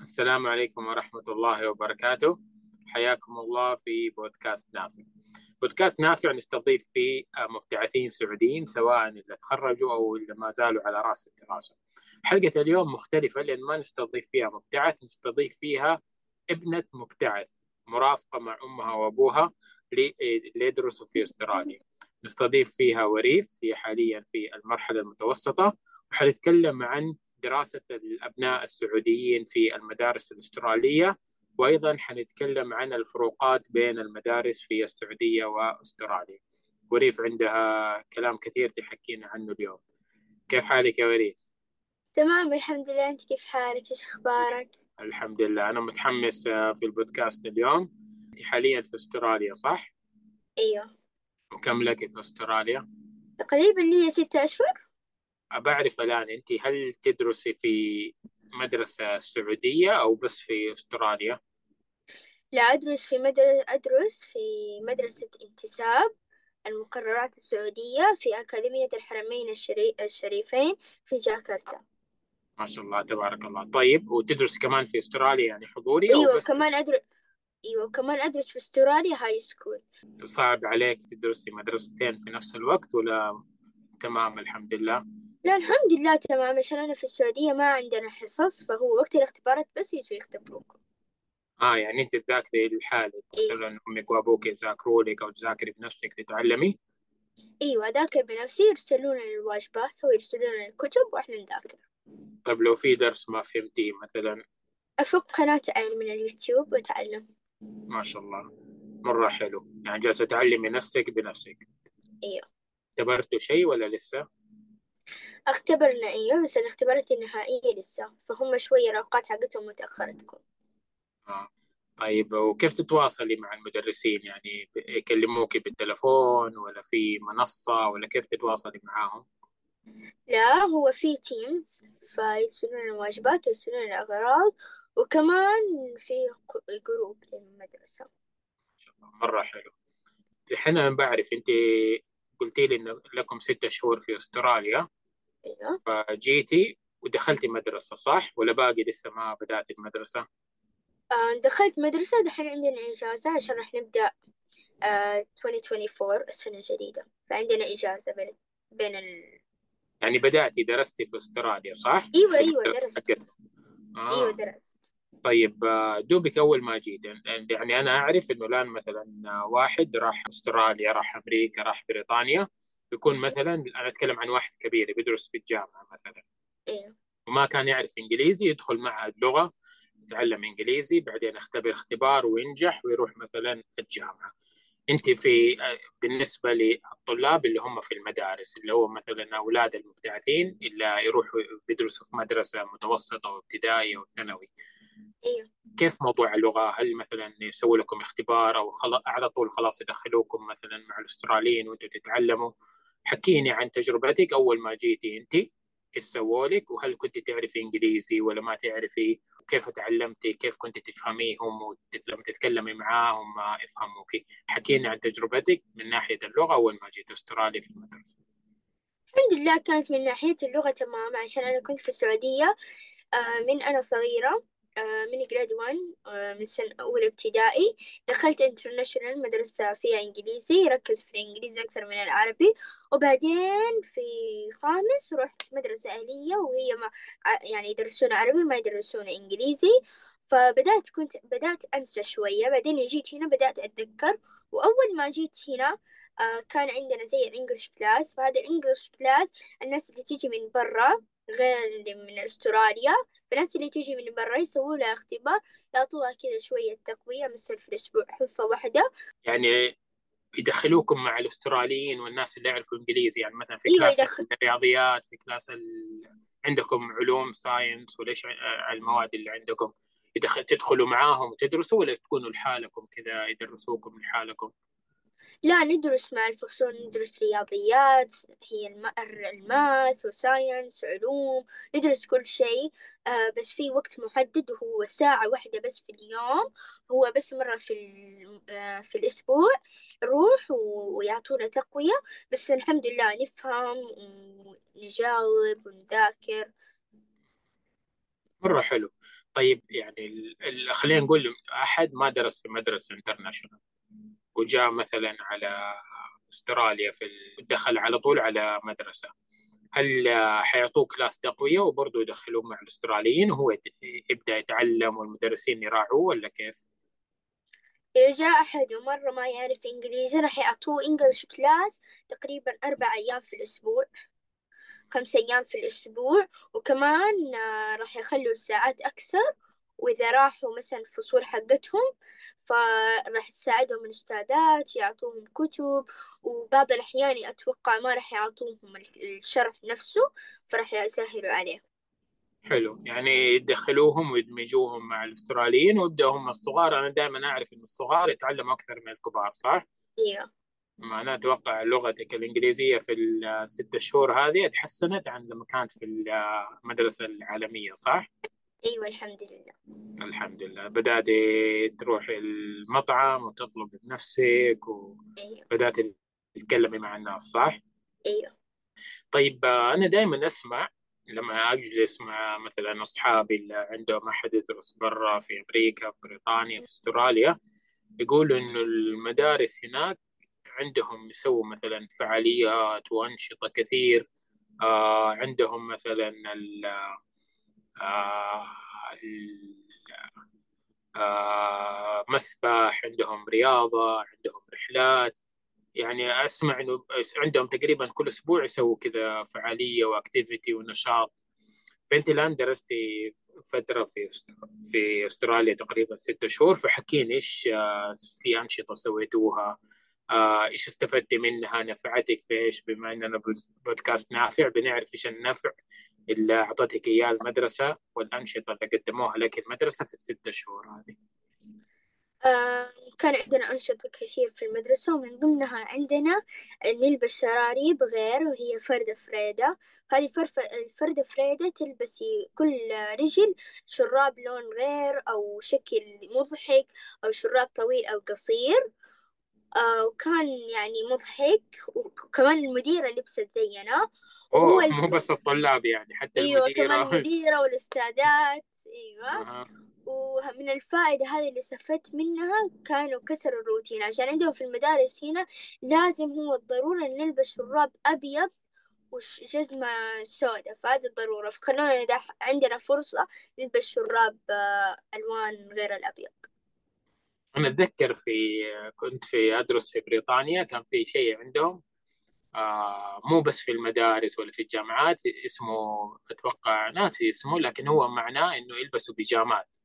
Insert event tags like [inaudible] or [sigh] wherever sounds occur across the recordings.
السلام عليكم ورحمة الله وبركاته. حياكم الله في بودكاست نافع. بودكاست نافع نستضيف فيه مبتعثين سعوديين سواء اللي تخرجوا أو اللي ما زالوا على رأس الدراسة. حلقة اليوم مختلفة لأن ما نستضيف فيها مبتعث نستضيف فيها ابنة مبتعث مرافقة مع أمها وأبوها ليدرسوا في أستراليا. نستضيف فيها وريف هي حاليا في المرحلة المتوسطة وحنتكلم عن دراسة الأبناء السعوديين في المدارس الأسترالية وأيضا حنتكلم عن الفروقات بين المدارس في السعودية وأستراليا وريف عندها كلام كثير تحكينا عنه اليوم كيف حالك يا وريف؟ تمام الحمد لله أنت كيف حالك؟ إيش أخبارك؟ الحمد لله أنا متحمس آه، في البودكاست اليوم أنت حاليا في أستراليا صح؟ أيوه وكم لك في أستراليا؟ تقريبا لي ستة أشهر بعرف الآن أنت هل تدرسي في مدرسة سعودية أو بس في أستراليا؟ لا أدرس في مدرسة أدرس في مدرسة انتساب المقررات السعودية في أكاديمية الحرمين الشري... الشريفين في جاكرتا ما شاء الله تبارك الله طيب وتدرس كمان في أستراليا يعني حضوري أيوة أو بس كمان أدرس أيوة كمان أدرس في أستراليا هاي سكول صعب عليك تدرسي مدرستين في نفس الوقت ولا تمام الحمد لله؟ لا الحمد لله تمام. عشان أنا في السعودية ما عندنا حصص فهو وقت الاختبارات بس يجوا يختبروكم. آه يعني أنت تذاكري لحالك إيه. مثلا أمك وأبوك يذاكروا لك أو تذاكري بنفسك تتعلمي؟ أيوة أذاكر بنفسي يرسلون الواجبات أو يرسلون الكتب وإحنا نذاكر. طيب لو في درس ما فهمتيه مثلا؟ أفك قناة عين من اليوتيوب وأتعلم. ما شاء الله. مرة حلو. يعني جالسة تعلمي نفسك بنفسك. أيوة. اختبرتوا شيء ولا لسه؟ اختبرنا أيوة بس الاختبارات النهائية لسه. فهم شوية الأوقات حقتهم متأخرة تكون آه. طيب وكيف تتواصلي مع المدرسين؟ يعني يكلموك بالتلفون ولا في منصة ولا كيف تتواصلي معاهم؟ لا هو في Teams فيرسلون الواجبات ويرسلون الأغراض وكمان في group للمدرسة. مرة حلو. الحين أنا بعرف أنت قلتي لي إن لكم ستة شهور في أستراليا. أيوة فجيتي ودخلتي مدرسة صح؟ ولا باقي لسه ما بدأت المدرسة؟ آه دخلت مدرسة دحين عندنا إجازة عشان راح نبدأ آه 2024 السنة الجديدة فعندنا إجازة بين بين ال... يعني بدأتي درستي في أستراليا صح؟ أيوة أيوة درست حقتهم. أيوة آه. درست طيب آه، دوبك أول ما جيت يعني أنا أعرف إنه الآن مثلا آه، واحد راح أستراليا راح أمريكا راح بريطانيا يكون مثلا أنا أتكلم عن واحد كبير بيدرس في الجامعة مثلا. أيوة وما كان يعرف إنجليزي يدخل معهد لغة يتعلم إنجليزي بعدين يختبر اختبار وينجح ويروح مثلا الجامعة. أنت في بالنسبة للطلاب اللي هم في المدارس اللي هو مثلا أولاد المبتعثين اللي يروحوا بيدرسوا في مدرسة متوسطة وابتدائية وثانوي أيوة كيف موضوع اللغة؟ هل مثلا يسوي لكم اختبار أو خلا... على طول خلاص يدخلوكم مثلا مع الأستراليين وأنتم تتعلموا؟ حكيني عن تجربتك أول ما جيتي أنت إيش سووا لك وهل كنت تعرفي إنجليزي ولا ما تعرفي؟ كيف تعلمتي؟ كيف كنت تفهميهم ولما تتكلمي معاهم ما يفهموك؟ حكيني عن تجربتك من ناحية اللغة أول ما جيت أستراليا في المدرسة. الحمد لله كانت من ناحية اللغة تمام عشان أنا كنت في السعودية آه، من أنا صغيرة من grade 1 آه، من سنة أولى ابتدائي. دخلت international مدرسة فيها إنجليزي يركز في الإنجليزي أكثر من العربي. وبعدين في خامس رحت مدرسة أهلية وهي ما ع- يعني يدرسون عربي ما يدرسون إنجليزي. فبدأت كنت بدأت أنسى شوية. بعدين جيت هنا بدأت أتذكر. وأول ما جيت هنا آه، كان عندنا زي ال English class فهذا ال English class الناس اللي تيجي من برا غير اللي من أستراليا. الناس اللي تيجي من برا يسووا لها اختبار يعطوها كذا شوية تقوية مثل في الأسبوع حصة واحدة. يعني يدخلوكم مع الأستراليين والناس اللي يعرفوا إنجليزي يعني مثلا في أيوة class يدخل- الرياضيات في class ال... عندكم علوم science ع- المواد اللي عندكم. يدخل تدخلوا معاهم وتدرسوا ولا تكونوا لحالكم كذا يدرسوكم لحالكم؟ لا ندرس مع الفصول ندرس رياضيات هي الم- ال math و science علوم ندرس كل شيء. آه بس في وقت محدد وهو ساعة واحدة بس في اليوم. هو بس مرة في آه في الأسبوع. نروح ويعطونا تقوية. بس الحمد لله نفهم ونجاوب ونذاكر. مرة حلو. طيب يعني خلينا نقول أحد ما درس في مدرسة international وجاء مثلا على أستراليا في دخل على طول على مدرسة هل حيعطوه class تقوية وبرضه يدخلوه مع الأستراليين وهو يبدأ يتعلم والمدرسين يراعوه ولا كيف؟ إذا جاء أحد ومرة ما يعرف إنجليزي راح يعطوه إنجلش كلاس تقريبا أربع أيام في الأسبوع خمس أيام في الأسبوع وكمان آه، راح يخلوا الساعات أكثر وإذا راحوا مثلا الفصول حقتهم فراح تساعدهم الأستاذات يعطوهم كتب وبعض الأحيان أتوقع ما راح يعطوهم الشرح نفسه فراح يسهلوا عليهم حلو يعني يدخلوهم ويدمجوهم مع الأستراليين ويبداوا هم الصغار أنا دائما أعرف إن الصغار يتعلموا أكثر من الكبار صح؟ أيوه ما أنا أتوقع لغتك الإنجليزية في الست شهور هذه تحسنت عن لما كانت في المدرسة العالمية صح؟ أيوه الحمد لله الحمد لله بدأت تروح المطعم وتطلب بنفسك وبدأت أيوة. تتكلمي مع الناس صح؟ أيوه طيب أنا دائما أسمع لما أجلس مع مثلا أصحابي اللي عندهم أحد يدرس برا في أمريكا في بريطانيا في أستراليا يقولوا إنه المدارس هناك عندهم يسووا مثلا فعاليات وأنشطة كثير آه عندهم مثلا مسبح عندهم رياضة عندهم رحلات. يعني أسمع إنه عندهم تقريبا كل أسبوع يسووا كذا فعالية واكتيفيتي ونشاط. فأنت الآن درستي فترة في في أستراليا تقريبا ستة شهور. فحكيني إيش آه، في أنشطة سويتوها؟ آه، إيش استفدتي منها؟ نفعتك في إيش؟ بما إننا بودكاست نافع بنعرف إيش النفع اللي أعطتك إياه المدرسة والأنشطة اللي قدموها لك المدرسة في الستة شهور هذه؟ آه، كان عندنا أنشطة كثير في المدرسة ومن ضمنها عندنا نلبس شراريب غير وهي فردة فريدة. هذه الفردة فريدة تلبسي كل رجل شراب لون غير أو شكل مضحك أو شراب طويل أو قصير. آه وكان يعني مضحك وكمان المديرة لبست زينا. أوه مو بس الطلاب يعني حتى أيوة المديرة كمان [laughs] المديرة. والأستاذات أيوة. ومن الفائدة هذه اللي استفدت منها كانوا كسروا الروتين. عشان عندهم في المدارس هنا لازم هو الضرورة نلبس شراب أبيض وجزمة سوداء فهذه الضرورة. فخلونا عندنا فرصة نلبس شراب آه، ألوان غير الأبيض. أنا أتذكر في كنت في أدرس في بريطانيا كان في شيء عندهم آه مو بس في المدارس ولا في الجامعات اسمه أتوقع ناسي اسمه لكن هو معناه إنه يلبسوا بيجامات.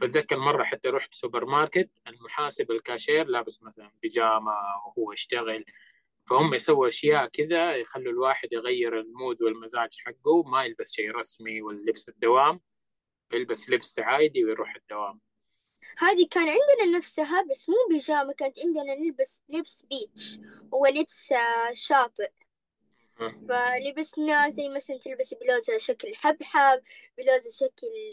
فأتذكر مرة حتى رحت سوبر ماركت المحاسب الكاشير لابس مثلا بيجامة وهو يشتغل فهم يسووا أشياء كذا يخلوا الواحد يغير ال mood والمزاج حقه ما يلبس شيء رسمي واللبس الدوام يلبس لبس عادي ويروح الدوام. هذه كان عندنا نفسها بس مو بيجامة كانت عندنا نلبس لبس beach هو لبس آه، شاطئ. فلبسنا زي مثلا تلبسي بلوزة شكل حبحب بلوزة شكل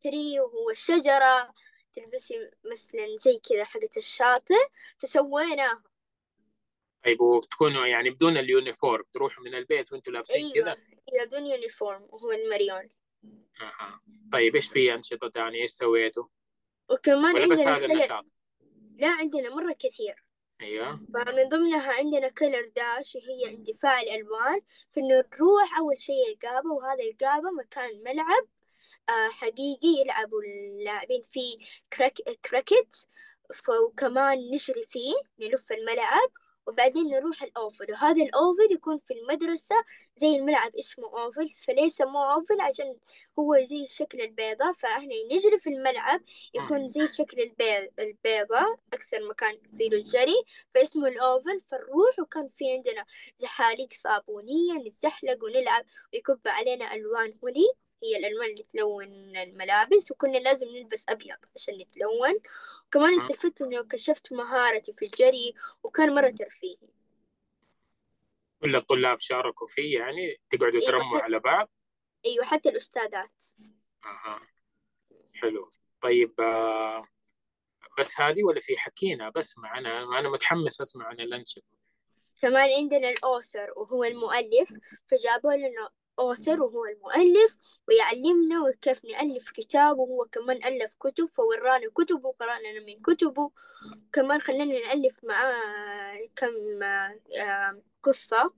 tree وهو الشجرة. تلبسي مثلا زي كذا حقة الشاطئ. فسويناها. طيب وتكونوا يعني بدون ال uniform تروحوا من البيت وانتوا لابسين أيوة. كذا؟ أيوه بدون uniform وهو المريون. أها. طيب إيش في أنشطة ثانية؟ إيش سويتوا؟ وكمان ولا بس هذا النشاط؟ لا عندنا مرة كثير. أيوه. فمن ضمنها عندنا color dash وهي اندفاع الألوان. فإنه نروح أول شيء القابة وهذا القابة مكان ملعب آه، حقيقي يلعبوا اللاعبين فيه cri- cricket وكمان نجري فيه نلف الملعب. وبعدين نروح ال oval وهذا ال oval يكون في المدرسة زي الملعب اسمه oval فليه سموه oval عشان هو زي شكل البيضة فإحنا نجري في الملعب يكون زي شكل البيض البيضة أكثر مكان فيه الجري فاسمه ال oval فنروح وكان في عندنا زحاليق صابونية نتزحلق ونلعب ويكب علينا ألوان هولي هي الألوان اللي تلون الملابس وكنا لازم نلبس أبيض عشان نتلون وكمان استفدت إنه كشفت مهارتي في الجري وكان مرة ترفيهي كل الطلاب شاركوا فيه يعني؟ تقعدوا أيوة ترموا على بعض؟ أيوة حتى الأستاذات. أها. حلو. طيب آه، بس هذه ولا في حكينا؟ بسمع أنا أنا متحمس أسمع عن الأنشطة كمان عندنا الأوثر وهو المؤلف فجابوا لنا author وهو المؤلف ويعلمنا كيف نألف كتاب وهو كمان ألف كتب فورانا كتبه وقرأنا من كتبه. كمان خلينا نألف معاه كم آه، قصة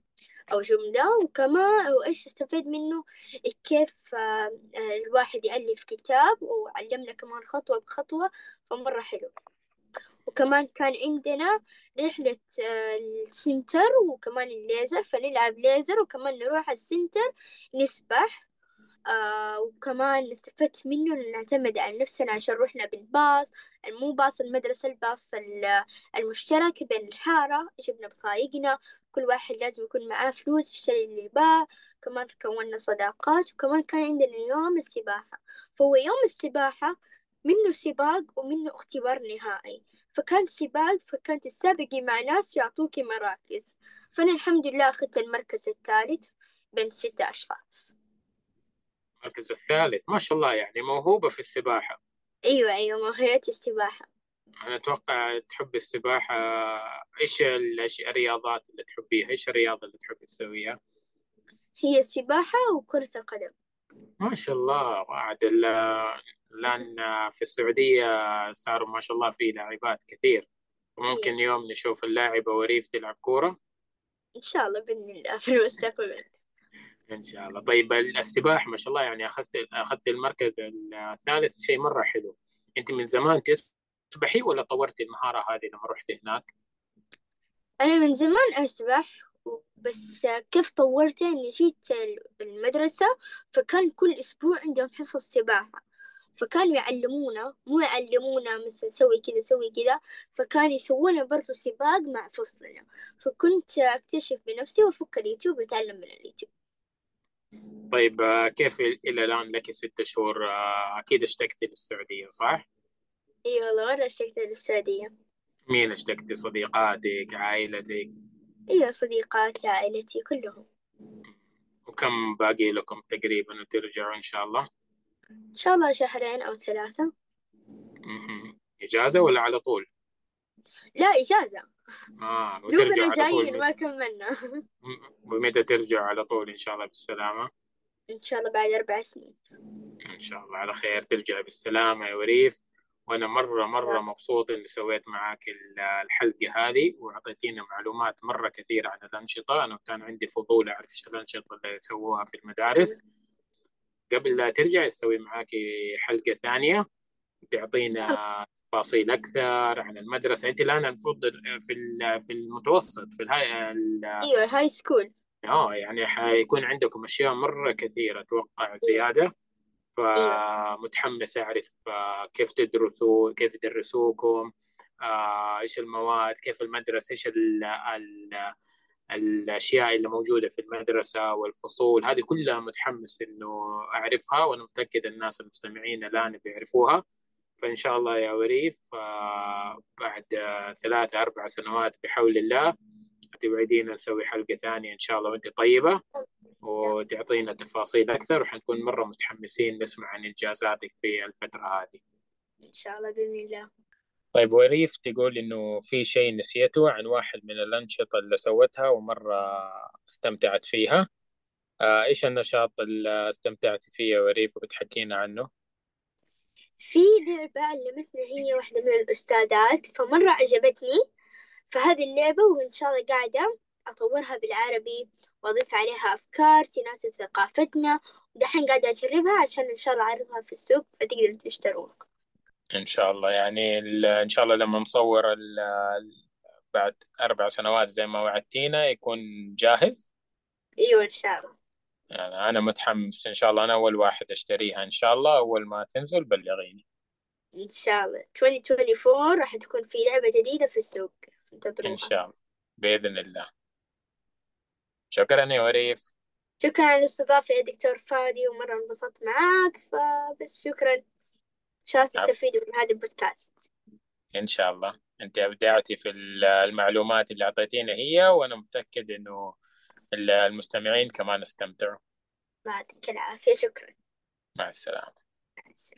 أو جملة. وكمان وإيش استفيد منه؟ كيف آه، الواحد يألف كتاب. وعلمنا كمان خطوة بخطوة فمرة حلو. وكمان كان عندنا رحلة آه، ال center وكمان الليزر فنلعب ليزر وكمان نروح ال center نسبح آه وكمان استفدت منه نعتمد على نفسنا عشان رحنا بالباص مو باص المدرسة الباص المشترك بين الحارة جبنا بطايقنا كل واحد لازم يكون معاه فلوس يشتري اللي يباه كمان كونا صداقات وكمان كان عندنا يوم السباحة. فهو يوم السباحة منه سباق ومنه اختبار نهائي. فكان سباق فكانت تسابقي مع ناس يعطوكي مراكز. فأنا الحمد لله أخذت المركز الثالث بين ستة أشخاص. المركز الثالث ما شاء الله يعني موهوبة في السباحة. أيوة أيوة موهبة السباحة. أنا أتوقع تحب السباحة إيش الرياضات اللي تحبيها؟ إيش الرياضة اللي تحب تسويها؟ هي السباحة وكرة القدم. ما شاء الله بعد الآن في السعودية صاروا ما شاء الله في لاعبات كثير. وممكن أيوة. يوم نشوف اللاعبة وريف تلعب كورة؟ إن شاء الله بإذن الله في المستقبل. إن شاء الله. طيب السباحة ما شاء الله يعني أخذت أخذت المركز الثالث شيء مرة حلو. أنت من زمان تسبحي ولا طورتي المهارة هذه لما رحت هناك؟ أنا من زمان أسبح بس كيف طورته إني جيت المدرسة فكان كل أسبوع عندهم حصة سباحة. فكانوا يعلمونا مو يعلمونا مثلا سوي كذا سوي كذا. فكانوا يسوونا برضو سباق مع فصلنا. فكنت أكتشف بنفسي وأفك اليوتيوب وأتعلم من اليوتيوب. طيب كيف إلى الآن لك ست شهور؟ أكيد اشتقتي للسعودية صح؟ إي والله مرة اشتقت للسعودية. مين اشتقتي صديقاتك عائلتك؟ أيوه صديقاتي عائلتي كلهم. وكم باقي لكم تقريبا وترجعوا إن شاء الله؟ إن شاء الله شهرين أو ثلاثة. مهم. إجازة ولا على طول؟ لا إجازة. آه دوبنا جايين ما كملنا. [laughs] ومتى ترجع على طول إن شاء الله بالسلامة؟ إن شاء الله بعد أربع سنين. إن شاء الله على خير. ترجع بالسلامة يا وريف وأنا مرة مرة مبسوط إني سويت معاك ال- الحلقة هذه وأعطيتينا معلومات مرة كثيرة عن الأنشطة. أنا كان عندي فضول أعرف إيش الأنشطة اللي يسووها في المدارس. قبل لا ترجع يسوي معاك حلقة ثانية. تعطينا تفاصيل أكثر عن المدرسة. أنت الآن المفروض في في المتوسط في ال high ال- أيوة high school آه يعني حيكون عندكم أشياء مرة كثيرة أتوقع زيادة. فمتحمس أعرف آه، كيف تدرسوا كيف يدرسوكم آه، إيش المواد كيف المدرسة إيش ال ال الأشياء اللي موجودة في المدرسة والفصول. هذه كلها متحمس إنه أعرفها وأنا متأكد الناس المستمعين الآن بيعرفوها. فإن شاء الله يا وريف آه، بعد ثلاثة أربع سنوات بحول الله توعدينا نسوي حلقة ثانية إن شاء الله وأنت طيبة. وتعطينا تفاصيل أكثر وحنكون مرة متحمسين نسمع عن إنجازاتك في الفترة هذه. إن شاء الله بإذن الله. طيب وريف تقول إنه في شيء نسيته عن واحد من الأنشطة اللي سوتها ومرة استمتعت فيها. آه إيش النشاط اللي استمتعتي فيه يا وريف وبتحكينا عنه؟ في لعبة علمتنا هي واحدة من الأستاذات فمرة عجبتني. فهذه اللعبة وإن شاء الله قاعدة. أطورها بالعربي وأضيف عليها أفكار تناسب ثقافتنا ودحين قاعدة أجربها عشان إن شاء الله أعرضها في السوق فتقدروا تشتروها إن شاء الله. يعني إن شاء الله لما نصور بعد أربع سنوات زي ما وعدتينا يكون جاهز. أيوة إن شاء الله. يعني أنا متحمس. إن شاء الله أنا أول واحد أشتريها. إن شاء الله أول ما تنزل بلغيني. إن شاء الله. 2024 راح تكون في لعبة جديدة في السوق. إن انتظروها. شاء الله. بإذن الله. شكرا يا وريف. شكرا على الاستضافة يا دكتور فادي ومرة انبسطت معاك فبس شكرا. إن شاء الله. تستفيدوا من هذا البودكاست. إن شاء الله. أنت أبدعتي في ال- المعلومات اللي أعطيتينا هي وأنا متأكد إنه ال- المستمعين كمان استمتعوا. يعطيك العافية. شكرا. مع السلامة.